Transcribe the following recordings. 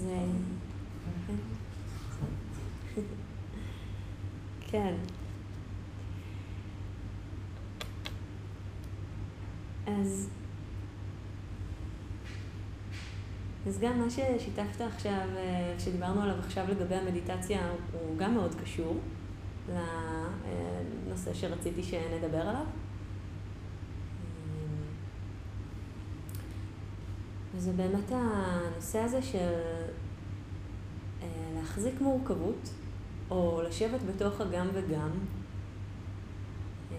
אז... אה, כן. אז... אז גם מה ששיתפת עכשיו, אה, שדיברנו עליו עכשיו לגבי המדיטציה, הוא גם מאוד קשור לנושא שרציתי שנדבר עליו. וזה באמת הנושא הזה של אה, להחזיק מורכבות, או לשבת בתוך הגם וגם. אה,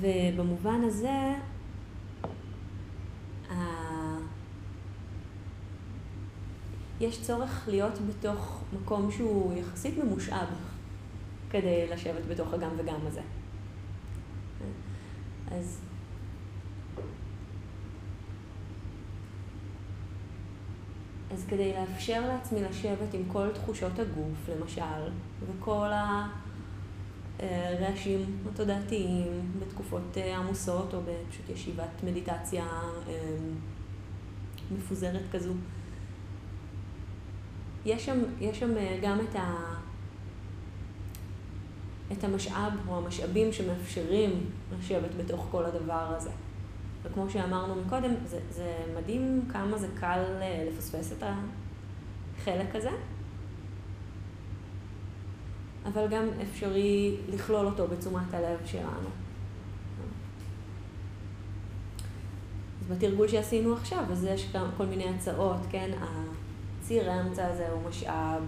ובמובן הזה, יש צורך להיות בתוך מקום שהוא יחסית ממושאב כדי לשבת בתוך הגם וגם הזה. אז אז כדי לאפשר לעצמי לשבת עם כל תחושות הגוף, למשל, וכל הרעשים התודעתיים בתקופות עמוסות, או בפשוט ישיבת מדיטציה אה, מפוזרת כזו, יש שם, יש שם אה, גם את, ה, את המשאב או המשאבים שמאפשרים לשבת בתוך כל הדבר הזה. וכמו שאמרנו מקודם, זה, זה מדהים כמה זה קל אה, לפספס את החלק הזה, אבל גם אפשרי לכלול אותו בתשומת הלב שלנו. אז בתרגול שעשינו עכשיו, אז יש כל מיני הצעות, כן? ציר האמצע הזה הוא משאב.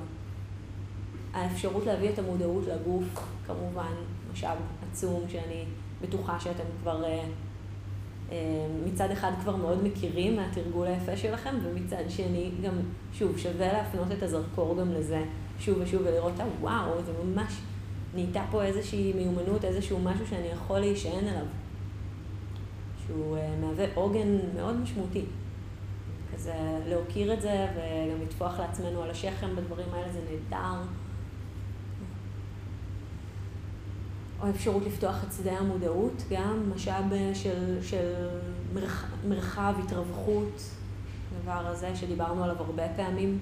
האפשרות להביא את המודעות לגוף, כמובן, משאב עצום שאני בטוחה שאתם כבר אה, מצד אחד כבר מאוד מכירים מהתרגול היפה שלכם, ומצד שני גם, שוב, שווה להפנות את הזרקור גם לזה שוב ושוב ולראות, וואו, זה ממש, נהייתה פה איזושהי מיומנות, איזשהו משהו שאני יכול להישען עליו, שהוא אה, מהווה עוגן מאוד משמעותי. כזה להוקיר את זה וגם לטפוח לעצמנו על השכם בדברים האלה זה נהדר. או אפשרות לפתוח את שדה המודעות, גם משאב של, של מרח, מרחב, התרווחות, הדבר הזה שדיברנו עליו הרבה פעמים.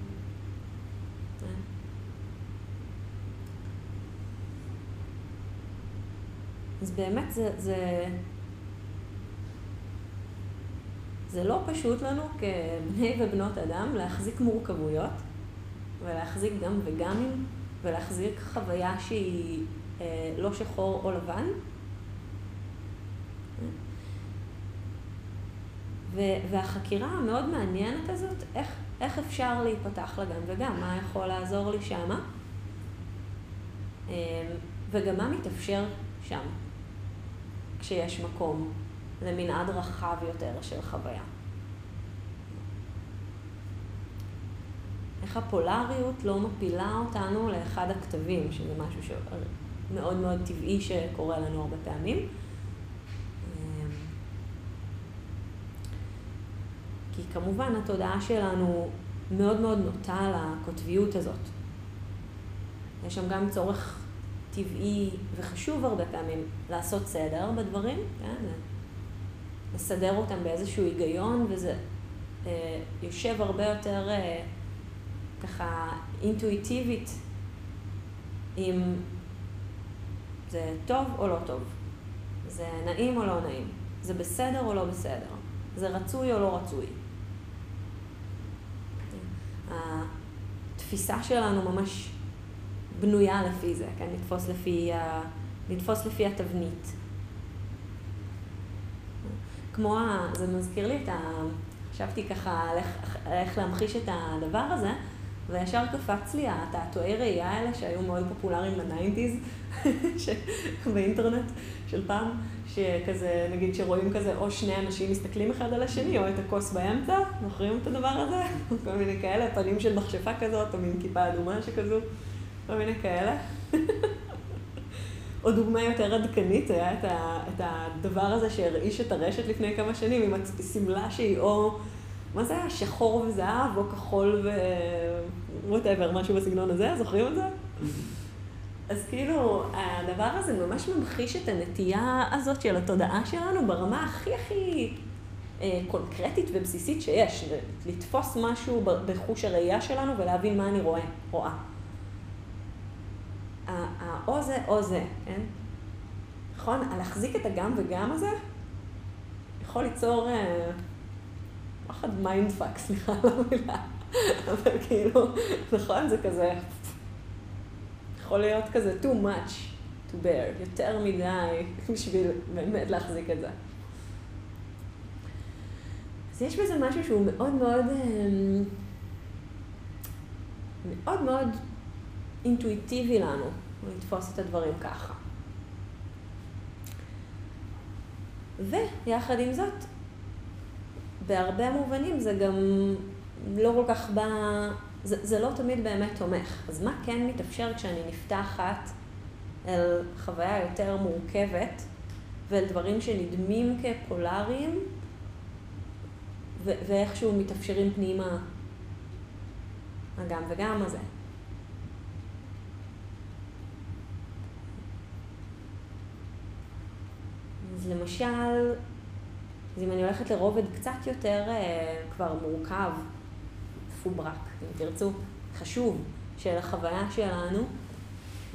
אז באמת זה, זה, זה לא פשוט לנו כבני ובנות אדם להחזיק מורכבויות ולהחזיק גם וגמים ולהחזיק חוויה שהיא אה, לא שחור או לבן. והחקירה המאוד מעניינת הזאת, איך, איך אפשר להיפתח לגם וגם, מה יכול לעזור לי שמה, אה, וגם מה מתאפשר שם, כשיש מקום למנעד רחב יותר של חוויה. איך הפולריות לא מפילה אותנו לאחד הכתבים, שזה משהו שמאוד מאוד טבעי שקורה לנו הרבה פעמים. כי כמובן התודעה שלנו מאוד מאוד נוטה לקוטביות הזאת. יש שם גם צורך טבעי וחשוב הרבה פעמים לעשות סדר בדברים, כן? לסדר אותם באיזשהו היגיון, וזה אה, יושב הרבה יותר אה, ככה אינטואיטיבית אם זה טוב או לא טוב, זה נעים או לא נעים, זה בסדר או לא בסדר, זה רצוי או לא רצוי. התפיסה שלנו ממש בנויה לפי זה, כן? לתפוס לפי, לתפוס לפי התבנית. כמו. זה מזכיר לי את ה... חשבתי ככה על איך להמחיש את הדבר הזה, וישר קפץ לי התעתועי ראייה האלה שהיו מאוד פופולריים בניינטיז, באינטרנט של פעם, שכזה, נגיד שרואים כזה או שני אנשים מסתכלים אחד על השני, או את הכוס באמצע, זוכרים את הדבר הזה? כל מיני כאלה, פנים של מכשפה כזאת, או מין כיפה אדומה שכזו, כל מיני כאלה. או דוגמה יותר עדכנית, היה את, ה, את הדבר הזה שהרעיש את הרשת לפני כמה שנים, עם השמלה שהיא או, מה זה היה? שחור וזהב, או כחול ו... ווטאבר, משהו בסגנון הזה, זוכרים את זה? אז כאילו, הדבר הזה ממש ממחיש את הנטייה הזאת של התודעה שלנו ברמה הכי הכי אה, קונקרטית ובסיסית שיש, לתפוס משהו בחוש הראייה שלנו ולהבין מה אני רואה, רואה. האו זה או זה, כן? נכון? להחזיק את הגם וגם הזה יכול ליצור פחד mind fuck, סליחה על המילה, אבל כאילו, נכון? זה כזה, יכול להיות כזה too much to bear, יותר מדי בשביל באמת להחזיק את זה. אז יש בזה משהו שהוא מאוד מאוד, אמ, מאוד מאוד אינטואיטיבי לנו, לתפוס את הדברים ככה. ויחד עם זאת, בהרבה מובנים זה גם לא כל כך בא, זה, זה לא תמיד באמת תומך. אז מה כן מתאפשר כשאני נפתחת אל חוויה יותר מורכבת ואל דברים שנדמים כפולאריים ואיכשהו מתאפשרים פנימה הגם וגם הזה. אז למשל, אז אם אני הולכת לרובד קצת יותר אה, כבר מורכב, פוברק, אם תרצו, חשוב, של החוויה שלנו,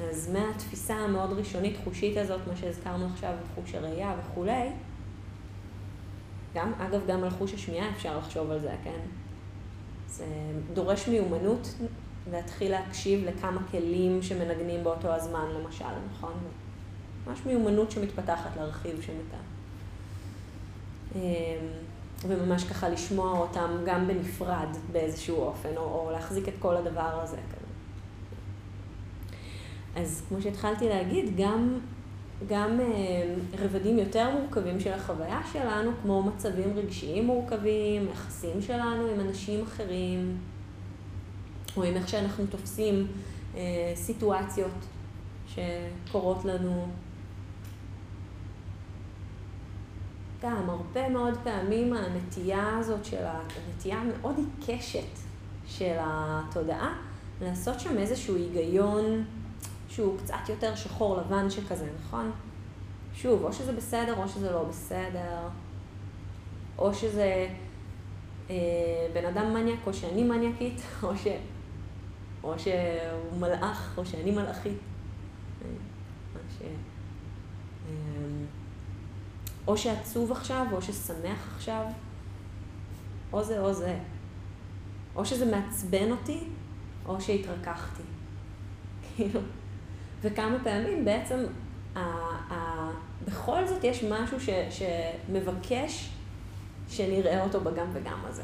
אז מהתפיסה המאוד ראשונית חושית הזאת, מה שהזכרנו עכשיו, חוש הראייה וכולי, גם, אגב, גם על חוש השמיעה אפשר לחשוב על זה, כן? זה דורש מיומנות להתחיל להקשיב לכמה כלים שמנגנים באותו הזמן, למשל, נכון? ממש מיומנות שמתפתחת להרחיב שם את ה... אמ, וממש ככה לשמוע אותם גם בנפרד באיזשהו אופן, או, או להחזיק את כל הדבר הזה. אז כמו שהתחלתי להגיד, גם גם אה, רבדים יותר מורכבים של החוויה שלנו, כמו מצבים רגשיים מורכבים, יחסים שלנו עם אנשים אחרים, או עם איך שאנחנו תופסים אה, סיטואציות שקורות לנו. גם הרבה מאוד פעמים הנטייה הזאת של, הנטייה המאוד עיקשת של התודעה, לעשות שם איזשהו היגיון שהוא קצת יותר שחור לבן שכזה, נכון? שוב, או שזה בסדר או שזה לא בסדר, או שזה אה, בן אדם מניאק או שאני מניאקית, או, ש, או שהוא מלאך או שאני מלאכית. ש, אה, או שעצוב עכשיו או ששמח עכשיו, או זה או זה. או שזה מעצבן אותי, או שהתרככתי. כאילו, וכמה פעמים בעצם ה, ה, בכל זאת יש משהו ש, שמבקש שנראה אותו בגם וגם הזה.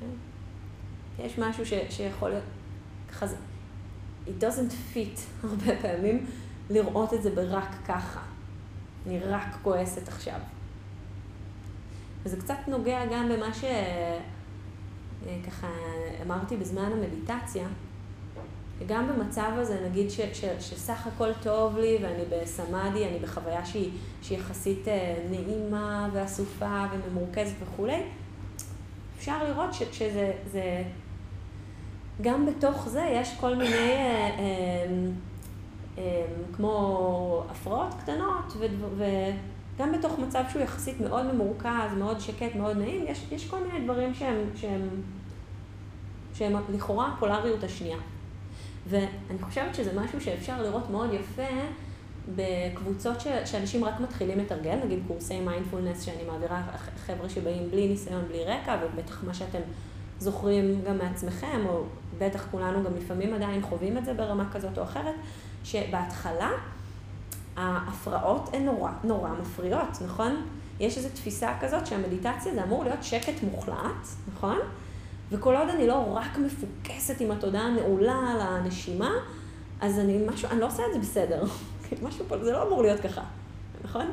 כן? יש משהו ש, שיכול להיות, ככה זה, it doesn't fit הרבה פעמים לראות את זה ברק ככה. אני רק כועסת עכשיו. וזה קצת נוגע גם במה שככה אה, אמרתי בזמן המדיטציה. גם במצב הזה, נגיד ש, ש, שסך הכל טוב לי ואני בסמאדי, אני בחוויה שהיא, שהיא יחסית אה, נעימה ואסופה וממורכזת וכולי, אפשר לראות ש, שזה, זה, גם בתוך זה יש כל מיני, אה, כמו הפרעות קטנות, וגם בתוך מצב שהוא יחסית מאוד ממורכז, מאוד שקט, מאוד נעים, יש, יש כל מיני דברים שהם, שהם, שהם לכאורה הפולריות השנייה. ואני חושבת שזה משהו שאפשר לראות מאוד יפה בקבוצות ש, שאנשים רק מתחילים לתרגל, נגיד קורסי מיינדפולנס שאני מעבירה חבר'ה שבאים בלי ניסיון, בלי רקע, ובטח מה שאתם זוכרים גם מעצמכם, או בטח כולנו גם לפעמים עדיין חווים את זה ברמה כזאת או אחרת, שבהתחלה ההפרעות הן נורא נורא מפריעות, נכון? יש איזו תפיסה כזאת שהמדיטציה זה אמור להיות שקט מוחלט, נכון? וכל עוד אני לא רק מפוקסת עם התודעה הנעולה על הנשימה, אז אני משהו, אני לא עושה את זה בסדר. משהו פה, זה לא אמור להיות ככה, נכון?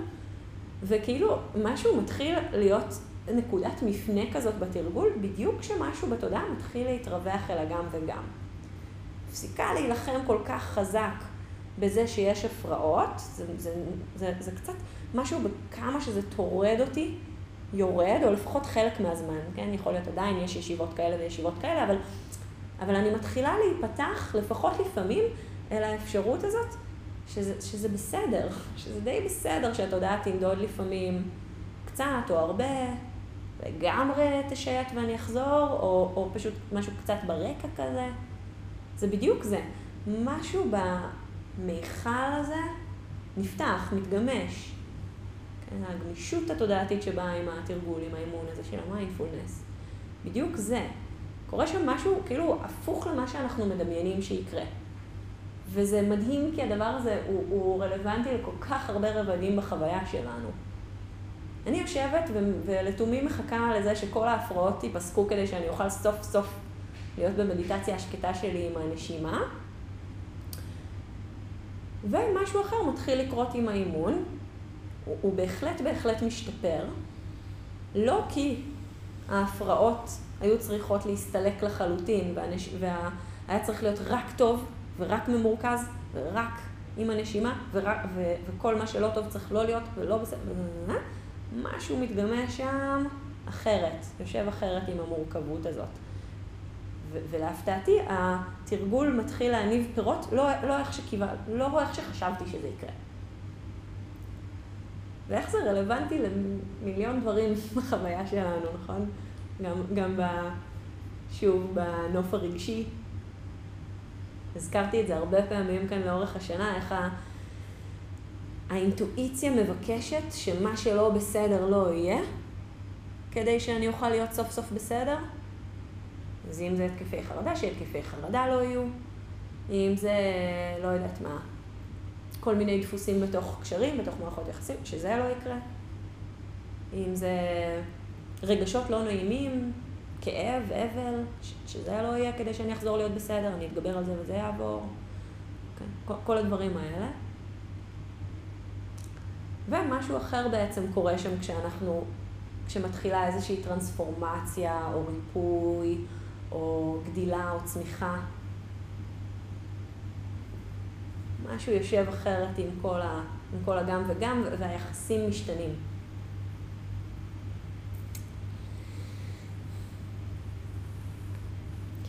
וכאילו, משהו מתחיל להיות נקודת מפנה כזאת בתרגול, בדיוק כשמשהו בתודעה מתחיל להתרווח אל הגם וגם. מפסיקה להילחם כל כך חזק בזה שיש הפרעות, זה, זה, זה, זה קצת משהו בכמה שזה טורד אותי יורד, או לפחות חלק מהזמן, כן? יכול להיות עדיין, יש ישיבות כאלה וישיבות כאלה, אבל, אבל אני מתחילה להיפתח, לפחות לפעמים, אל האפשרות הזאת, שזה, שזה בסדר, שזה די בסדר שהתודעה תנדוד לפעמים קצת או הרבה, לגמרי תשייט ואני אחזור, או, או פשוט משהו קצת ברקע כזה. זה בדיוק זה. משהו במיכל הזה נפתח, מתגמש. כן, הגמישות התודעתית שבאה עם התרגול, עם האמון הזה של המיינדפולנס. בדיוק זה. קורה שם משהו כאילו הפוך למה שאנחנו מדמיינים שיקרה. וזה מדהים כי הדבר הזה הוא, הוא רלוונטי לכל כך הרבה רבדים בחוויה שלנו. אני יושבת ולתומי מחכה לזה שכל ההפרעות ייפסקו כדי שאני אוכל סוף סוף להיות במדיטציה השקטה שלי עם הנשימה. ומשהו אחר מתחיל לקרות עם האימון, הוא, הוא בהחלט בהחלט משתפר, לא כי ההפרעות היו צריכות להסתלק לחלוטין, והנש... והיה צריך להיות רק טוב ורק ממורכז ורק עם הנשימה, ורק... ו... וכל מה שלא טוב צריך לא להיות ולא בסדר. משהו מתגמש שם אחרת, יושב אחרת עם המורכבות הזאת. ולהפתעתי, התרגול מתחיל להניב פירות, לא, לא, איך שקיבל, לא איך שחשבתי שזה יקרה. ואיך זה רלוונטי למיליון דברים בחוויה שלנו, נכון? גם, גם ב, שוב, בנוף הרגשי. הזכרתי את זה הרבה פעמים כאן לאורך השנה, איך ה... האינטואיציה מבקשת שמה שלא בסדר לא יהיה, כדי שאני אוכל להיות סוף סוף בסדר. אז אם זה התקפי חרדה, שהתקפי חרדה לא יהיו. אם זה, לא יודעת מה, כל מיני דפוסים בתוך קשרים, בתוך מערכות יחסים, שזה לא יקרה. אם זה רגשות לא נעימים, כאב, אבל, שזה לא יהיה כדי שאני אחזור להיות בסדר, אני אתגבר על זה וזה יעבור. כן, כל, הדברים האלה. ומשהו אחר בעצם קורה שם כשאנחנו, כשמתחילה איזושהי טרנספורמציה או ריפוי או גדילה או צמיחה. משהו יושב אחרת עם כל, ה, עם כל הגם וגם והיחסים משתנים.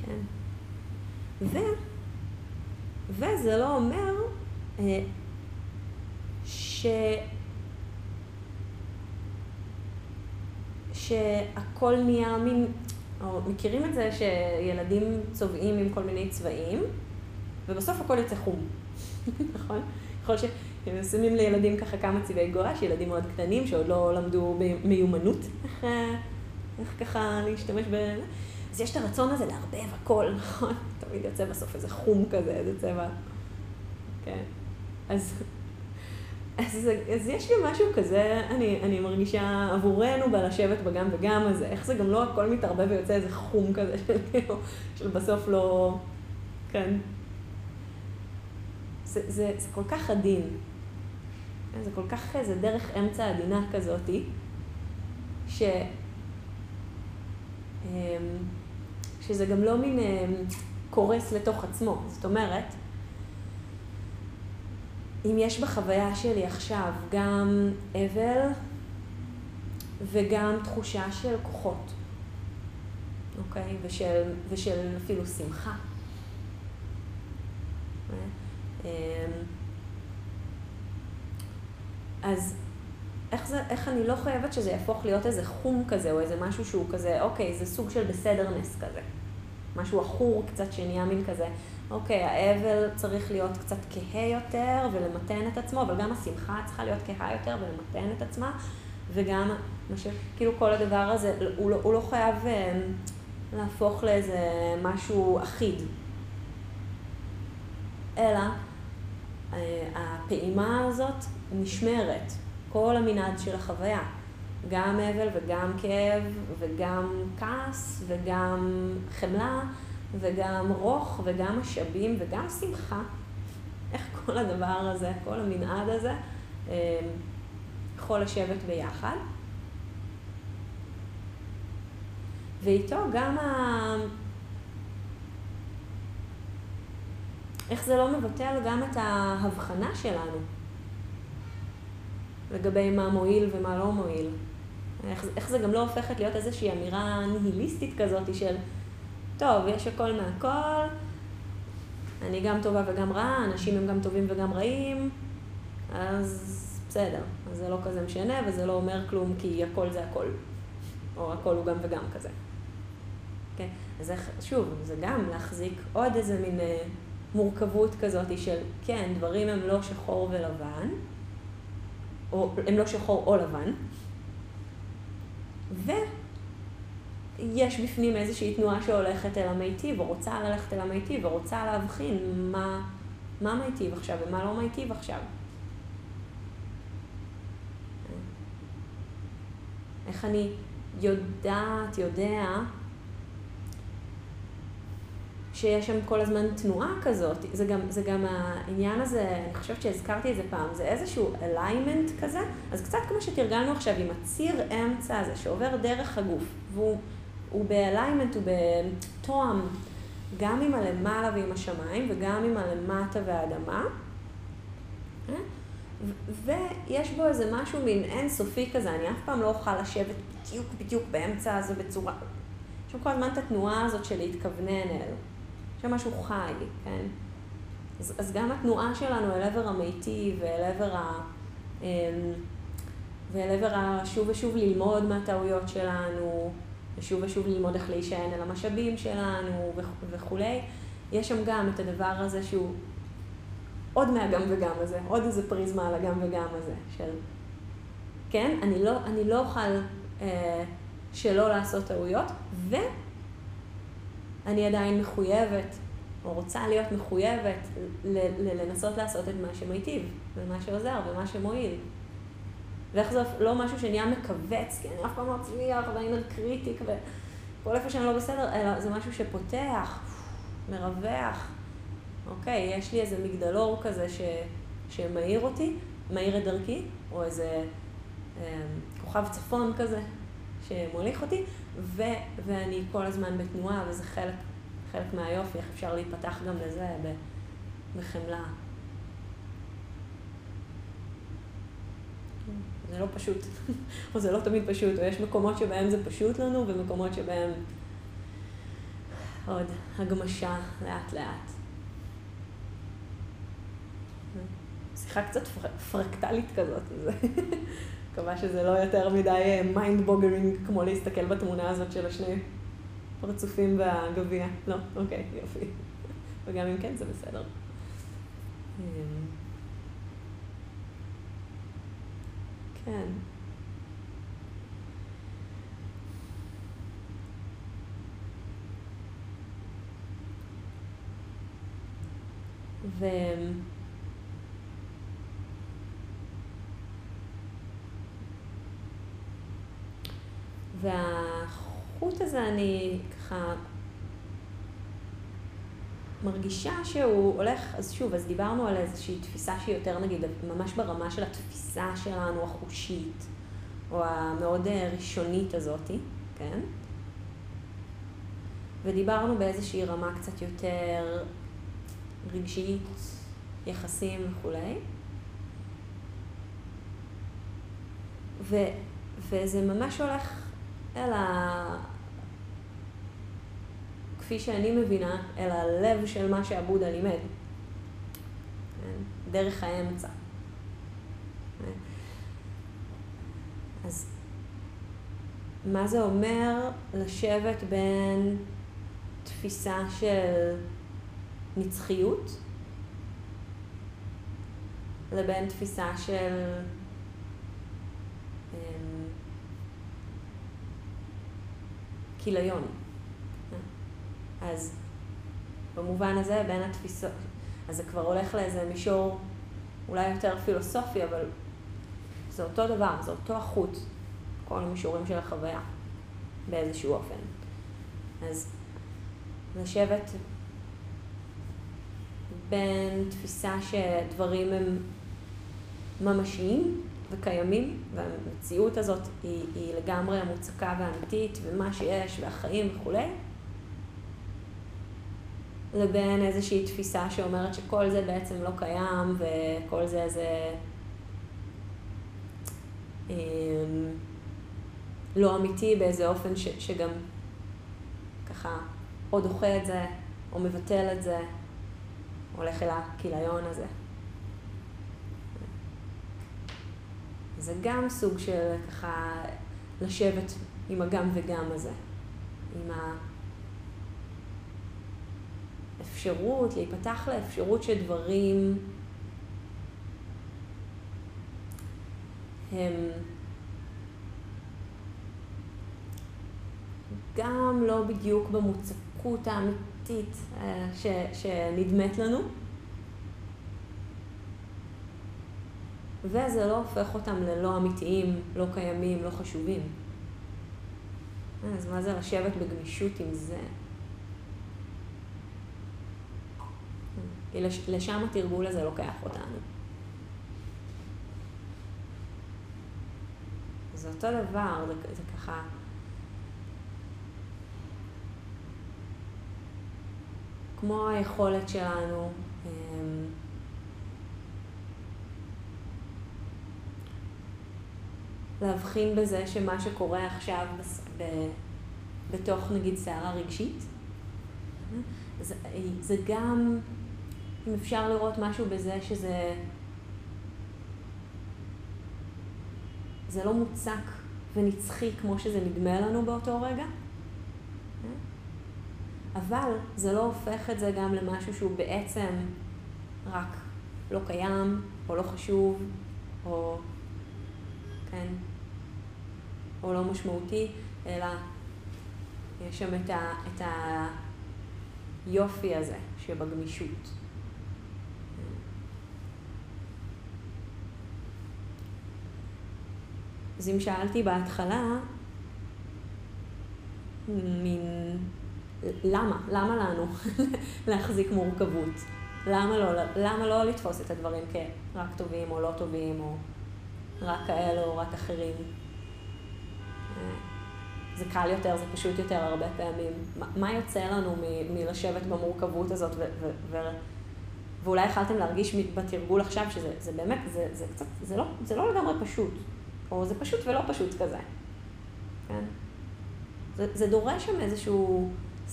כן. ו, וזה לא אומר אה, ש... שהכל נהיה מין, או מכירים את זה שילדים צובעים עם כל מיני צבעים, ובסוף הכל יוצא חום, נכון? יכול שהם שמים לילדים ככה כמה צבעי גואש, ילדים מאוד קטנים שעוד לא למדו במיומנות איך, איך ככה להשתמש ב... אז יש את הרצון הזה לערבב הכל, נכון? תמיד יוצא בסוף איזה חום כזה, איזה צבע. כן. אז אז, אז יש גם משהו כזה, אני, אני מרגישה עבורנו בלשבת בגם וגם הזה, איך זה גם לא הכל מתערבב ויוצא איזה חום כזה של, כאילו, בסוף לא, כן. זה, זה, זה כל כך עדין. זה כל כך, איזה דרך אמצע עדינה כזאתי, ש... אמ, שזה גם לא מין אמ, קורס לתוך עצמו. זאת אומרת, אם יש בחוויה שלי עכשיו גם אבל וגם תחושה של כוחות, אוקיי? ושל, ושל אפילו שמחה. אמ, אז איך, זה, איך אני לא חייבת שזה יהפוך להיות איזה חום כזה, או איזה משהו שהוא כזה, אוקיי, זה סוג של בסדרנס כזה. משהו עכור קצת שנהיה מין כזה, אוקיי, האבל צריך להיות קצת כהה יותר ולמתן את עצמו, אבל גם השמחה צריכה להיות כהה יותר ולמתן את עצמה, וגם, משהו, כאילו כל הדבר הזה, הוא לא, הוא לא חייב אה, להפוך לאיזה משהו אחיד, אלא אה, הפעימה הזאת נשמרת, כל המנעד של החוויה. גם אבל וגם כאב וגם כעס וגם חמלה וגם רוך וגם משאבים וגם שמחה. איך כל הדבר הזה, כל המנעד הזה, אמ, יכול לשבת ביחד. ואיתו גם ה... איך זה לא מבטל גם את ההבחנה שלנו לגבי מה מועיל ומה לא מועיל. איך, איך זה גם לא הופכת להיות איזושהי אמירה ניהיליסטית כזאת של, טוב, יש הכל מהכל, אני גם טובה וגם רעה, אנשים הם גם טובים וגם רעים, אז בסדר. אז זה לא כזה משנה וזה לא אומר כלום כי הכל זה הכל. או הכל הוא גם וגם כזה. כן? אז איך, שוב, זה גם להחזיק עוד איזה מין אה, מורכבות כזאת של, כן, דברים הם לא שחור ולבן, או הם לא שחור או לבן, ויש בפנים איזושהי תנועה שהולכת אל המיטיב, או רוצה ללכת אל המיטיב, או רוצה להבחין מה, מה מיטיב עכשיו ומה לא מיטיב עכשיו. איך אני יודעת, יודע, שיש שם כל הזמן תנועה כזאת. זה גם, זה גם העניין הזה, אני חושבת שהזכרתי את זה פעם, זה איזשהו alignment כזה, אז קצת כמו שתרגלנו עכשיו עם הציר אמצע הזה שעובר דרך הגוף, והוא ב alignment, הוא בתואם, גם עם הלמעלה ועם השמיים, וגם עם הלמטה והאדמה. אה? ויש בו איזה משהו מין אינסופי כזה, אני אף פעם לא אוכל לשבת בדיוק בדיוק באמצע הזה בצורה... יש שם כל הזמן את התנועה הזאת של להתכוונן אל. יש שם משהו חי, כן? אז, אז גם התנועה שלנו אל עבר המיטיב ואל עבר ה... אמ, ואל עבר ה... שוב ושוב ללמוד מהטעויות שלנו, ושוב ושוב ללמוד איך להישען על המשאבים שלנו וכולי. יש שם גם את הדבר הזה שהוא עוד מהגם וגם הזה, עוד איזה פריזמה על הגם וגם הזה, של, כן, אני לא, אני לא אוכל אה, שלא לעשות טעויות, ואני עדיין מחויבת, או רוצה להיות מחויבת לנסות לעשות את מה שמיטיב, ומה שעוזר, ומה שמועיל. ואיך זה לא משהו שנהיה מכווץ, כי אני אף פעם לא אצליח, ואני קריטיק, וכל איפה שאני לא בסדר, אלא זה משהו שפותח, מרווח. אוקיי, יש לי איזה מגדלור כזה ש, שמאיר אותי, מאיר את דרכי, או איזה אה, כוכב צפון כזה שמוליך אותי, ו, ואני כל הזמן בתנועה, וזה חלק, חלק מהיופי, איך אפשר להיפתח גם לזה בחמלה. זה לא פשוט, או זה לא תמיד פשוט, או יש מקומות שבהם זה פשוט לנו, ומקומות שבהם עוד הגמשה לאט לאט. שיחה קצת פרקטלית כזאת, אז מקווה שזה לא יותר מדי mind אה, boggling כמו להסתכל בתמונה הזאת של השני פרצופים והגביע. לא, אוקיי, יופי. וגם אם כן, זה בסדר. אמ, כן. ו... והחוט הזה, אני ככה מרגישה שהוא הולך, אז שוב, אז דיברנו על איזושהי תפיסה שהיא יותר נגיד, ממש ברמה של התפיסה שלנו החושית, או המאוד אה, ראשונית הזאתי, כן? ודיברנו באיזושהי רמה קצת יותר רגשית, יחסים וכולי. ו, וזה ממש הולך אל ה... כפי שאני מבינה, אל הלב של מה שעבודה לימד. כן? דרך האמצע. אז מה זה אומר לשבת בין תפיסה של נצחיות לבין תפיסה של כיליון. אז במובן הזה, בין התפיסות, אז זה כבר הולך לאיזה מישור אולי יותר פילוסופי, אבל זה אותו דבר, זה אותו החוט, כל המישורים של החוויה, באיזשהו אופן. אז לשבת בין תפיסה שדברים הם ממשיים, וקיימים, והמציאות הזאת היא, היא לגמרי מוצקה ואמיתית, ומה שיש, והחיים וכולי, לבין איזושהי תפיסה שאומרת שכל זה בעצם לא קיים, וכל זה זה אמ, לא אמיתי באיזה אופן ש, שגם ככה או דוחה את זה, או מבטל את זה, הולך אל הכיליון הזה. זה גם סוג של ככה לשבת עם הגם וגם הזה. עם האפשרות, להיפתח לאפשרות שדברים הם גם לא בדיוק במוצקות האמיתית אה, ש, שנדמת לנו, וזה לא הופך אותם ללא אמיתיים, לא קיימים, לא חשובים. אז מה זה לשבת בגמישות עם זה? כי לשם התרגול הזה לוקח אותנו. זה אותו דבר, זה, זה ככה... כמו היכולת שלנו להבחין בזה שמה שקורה עכשיו ב, בתוך נגיד סערה רגשית, זה, זה גם, אם אפשר לראות משהו בזה שזה זה לא מוצק ונצחי כמו שזה נדמה לנו באותו רגע, אבל זה לא הופך את זה גם למשהו שהוא בעצם רק לא קיים, או לא חשוב, או, כן, או לא משמעותי, אלא יש שם את, ה, את היופי הזה שבגמישות. אז אם שאלתי בהתחלה, מין, למה? למה לנו להחזיק מורכבות? למה לא, למה לא לתפוס את הדברים כרק טובים או לא טובים, או רק כאלה או רק אחרים? זה קל יותר, זה פשוט יותר הרבה פעמים. מה יוצא לנו מ- מלשבת במורכבות הזאת, ו- ו- ו- ואולי יכלתם להרגיש בתרגול עכשיו שזה זה באמת, זה, זה קצת, זה לא, זה לא לגמרי פשוט. או זה פשוט ולא פשוט כזה. כן? זה, זה דורש שם איזשהו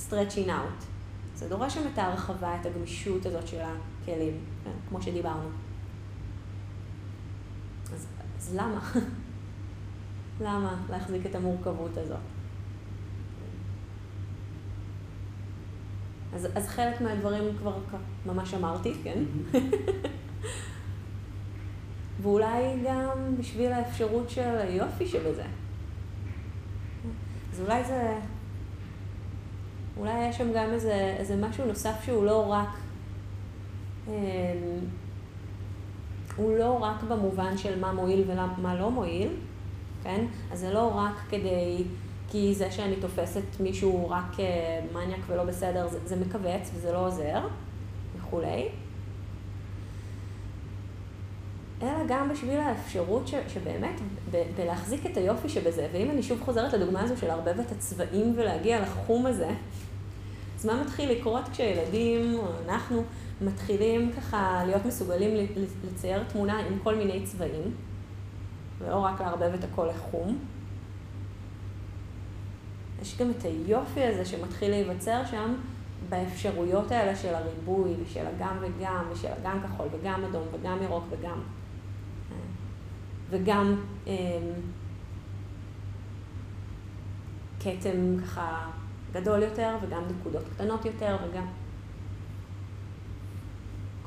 stretching out. זה דורש שם את ההרחבה, את הגמישות הזאת של הכלים, כן? כמו שדיברנו. אז, אז למה? למה להחזיק את המורכבות הזאת? אז, אז חלק מהדברים כבר ממש אמרתי, כן? ואולי גם בשביל האפשרות של היופי שבזה. אז אולי זה... אולי יש שם גם איזה, איזה משהו נוסף שהוא לא רק... אמ, הוא לא רק במובן של מה מועיל ומה לא מועיל, כן? אז זה לא רק כדי... כי זה שאני תופסת מישהו רק מניאק ולא בסדר, זה, זה מכווץ וזה לא עוזר, וכולי. אלא גם בשביל האפשרות ש, שבאמת, ב, בלהחזיק את היופי שבזה, ואם אני שוב חוזרת לדוגמה הזו של לערבב את הצבעים ולהגיע לחום הזה, אז מה מתחיל לקרות כשילדים, או אנחנו, מתחילים ככה להיות מסוגלים לצייר תמונה עם כל מיני צבעים, ולא רק לערבב את הכל לחום. יש גם את היופי הזה שמתחיל להיווצר שם באפשרויות האלה של הריבוי, ושל הגם וגם, ושל הגם כחול, וגם אדום, וגם ירוק, וגם וגם אמ, כתם ככה גדול יותר, וגם נקודות קטנות יותר, וגם...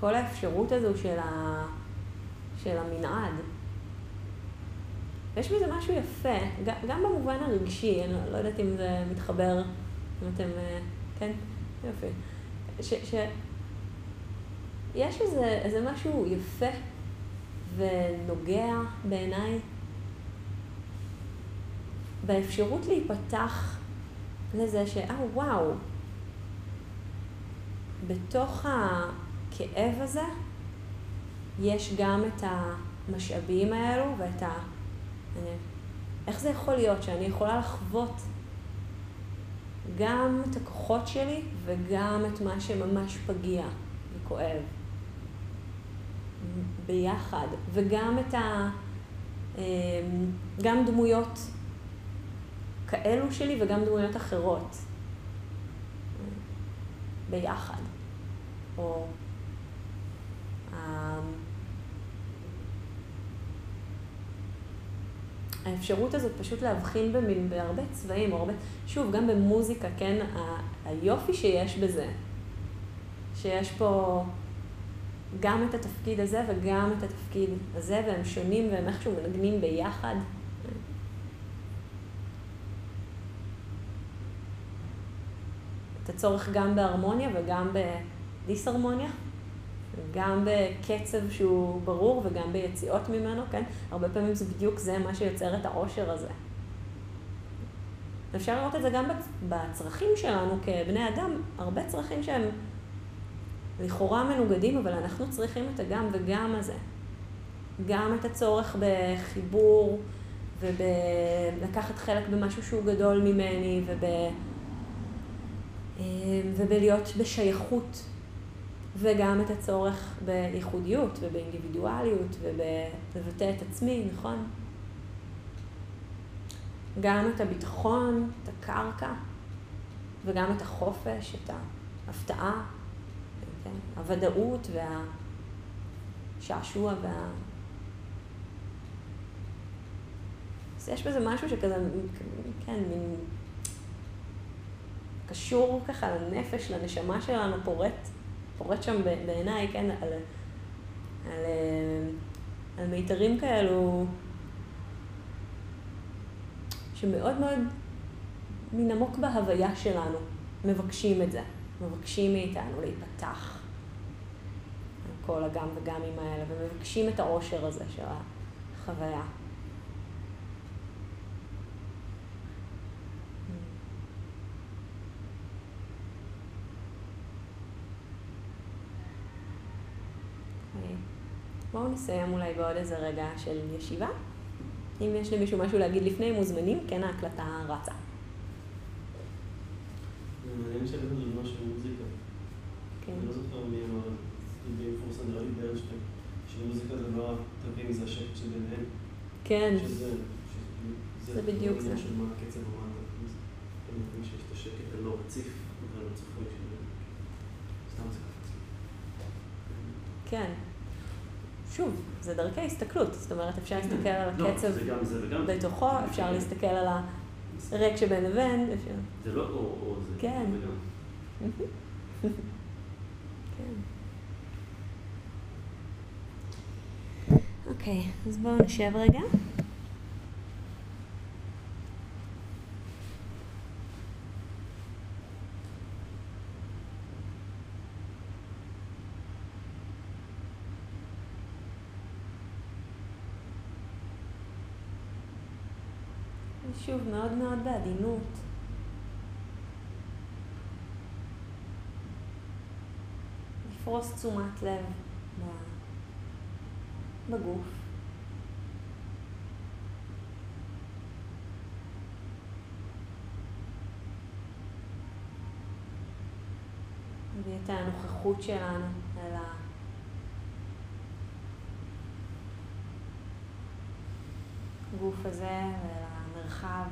כל האפשרות הזו של, ה... של המנעד. ויש בזה משהו יפה, גם במובן הרגשי, אני לא, יודעת אם זה מתחבר, אם אתם... אה, כן? יופי. ש... ש... יש איזה, איזה משהו יפה ונוגע בעיניי באפשרות להיפתח לזה שאה וואו, בתוך הכאב הזה יש גם את המשאבים האלו ואת ה... איך זה יכול להיות שאני יכולה לחוות גם את הכוחות שלי וגם את מה שממש פגיע וכואב. ביחד, וגם את ה... אמ, גם דמויות כאלו שלי וגם דמויות אחרות ביחד. או האפשרות הזאת פשוט להבחין במין, בהרבה צבעים, או הרבה, שוב, גם במוזיקה, כן, ה, היופי שיש בזה, שיש פה גם את התפקיד הזה וגם את התפקיד הזה, והם שונים והם איכשהו מנגנים ביחד. את הצורך גם בהרמוניה וגם בדיסהרמוניה. גם בקצב שהוא ברור וגם ביציאות ממנו, כן? הרבה פעמים זה בדיוק זה מה שיוצר את העושר הזה. אפשר לראות את זה גם בצרכים שלנו כבני אדם, הרבה צרכים שהם לכאורה מנוגדים, אבל אנחנו צריכים את הגם וגם הזה. גם את הצורך בחיבור ובלקחת חלק במשהו שהוא גדול ממני וב... אה, ובלהיות בשייכות וגם את הצורך בייחודיות ובאינדיבידואליות ובלבטא את עצמי, נכון? גם את הביטחון, את הקרקע, וגם את החופש, את ההפתעה, כן? הוודאות והשעשוע וה... אז יש בזה משהו שכזה, כן, מין קשור ככה לנפש, לנשמה שלנו, פורט פורט שם בעיניי, כן, על, על, על מיתרים כאלו, שמאוד מאוד מן עמוק בהוויה שלנו מבקשים את זה, מבקשים מאיתנו להיפתח כל הגם וגמים האלה, ומבקשים את העושר הזה של החוויה. בואו נסיים אולי בעוד איזה רגע של ישיבה. אם יש למישהו משהו להגיד לפני, מוזמנים, כן ההקלטה רצה. מעניין שהבאת דוגמה של מוזיקה. כן. אני לא זוכר מי אמר, די מפורסם, נראה לי ברנשטיין, שמוזיקה זה לא תבין, זה השקט שביניהם. כן. שזה, זה בדיוק זה. של מה הקצב או מה אתה מבין שיש את השקט הלא רציף, אבל לא צפוי, סתם זה קפץ. כן. שוב, זה דרכי הסתכלות, זאת אומרת, אפשר להסתכל על לא, הקצב בתוכו, אפשר להסתכל על הריק שבין לבין. זה לא או או, זה כן. כן. אוקיי, אז בואו נשב רגע. שוב, מאוד מאוד בעדינות. לפרוס תשומת לב בגוף. ואת הנוכחות שלנו אל הגוף הזה ואל המרחב.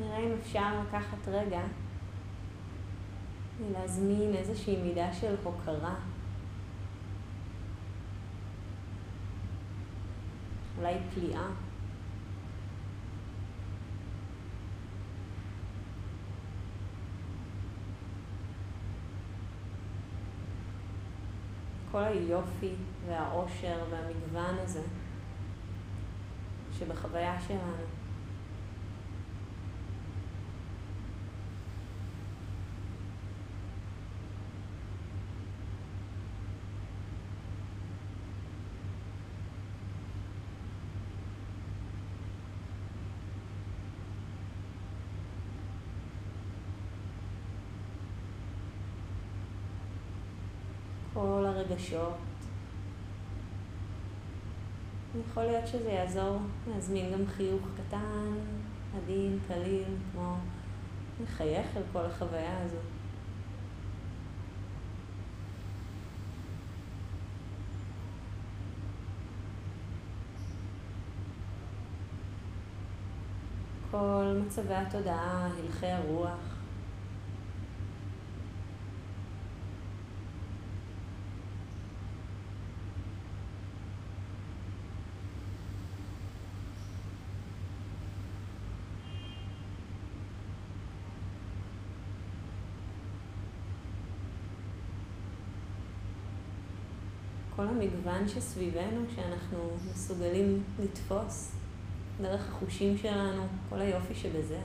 נראה אם אפשר לקחת רגע להזמין איזושהי מידה של הוקרה. אולי פליאה. כל היופי והאושר והמגוון הזה שבחוויה שלנו. רגשות. יכול להיות שזה יעזור להזמין גם חיוך קטן, עדין, קליל, כמו לחייך על כל החוויה הזו. כל מצבי התודעה, הלכי הרוח, המגוון שסביבנו, שאנחנו מסוגלים לתפוס דרך החושים שלנו, כל היופי שבזה.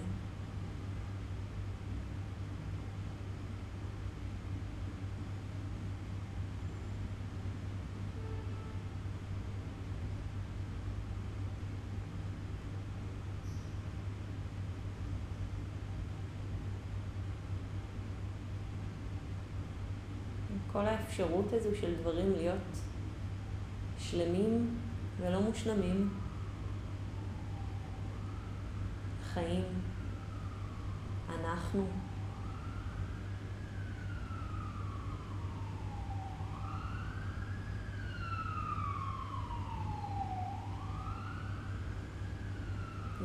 כל האפשרות הזו של דברים להיות שלמים ולא מושלמים. חיים, אנחנו.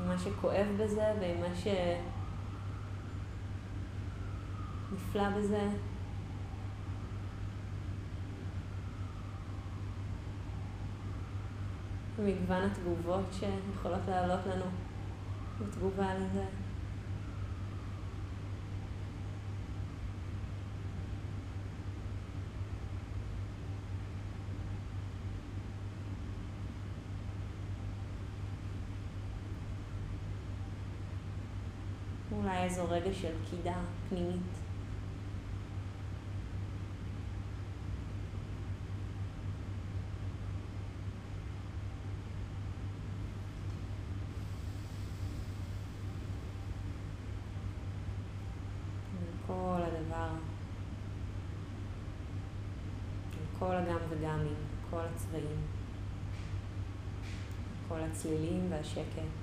מה שכואב בזה ועם מה שנפלא בזה. מגוון התגובות שיכולות לעלות לנו בתגובה לזה. אולי איזו רגע של קידה פנימית. כל הגם וגמים, כל הצבעים, כל הצלילים והשקט.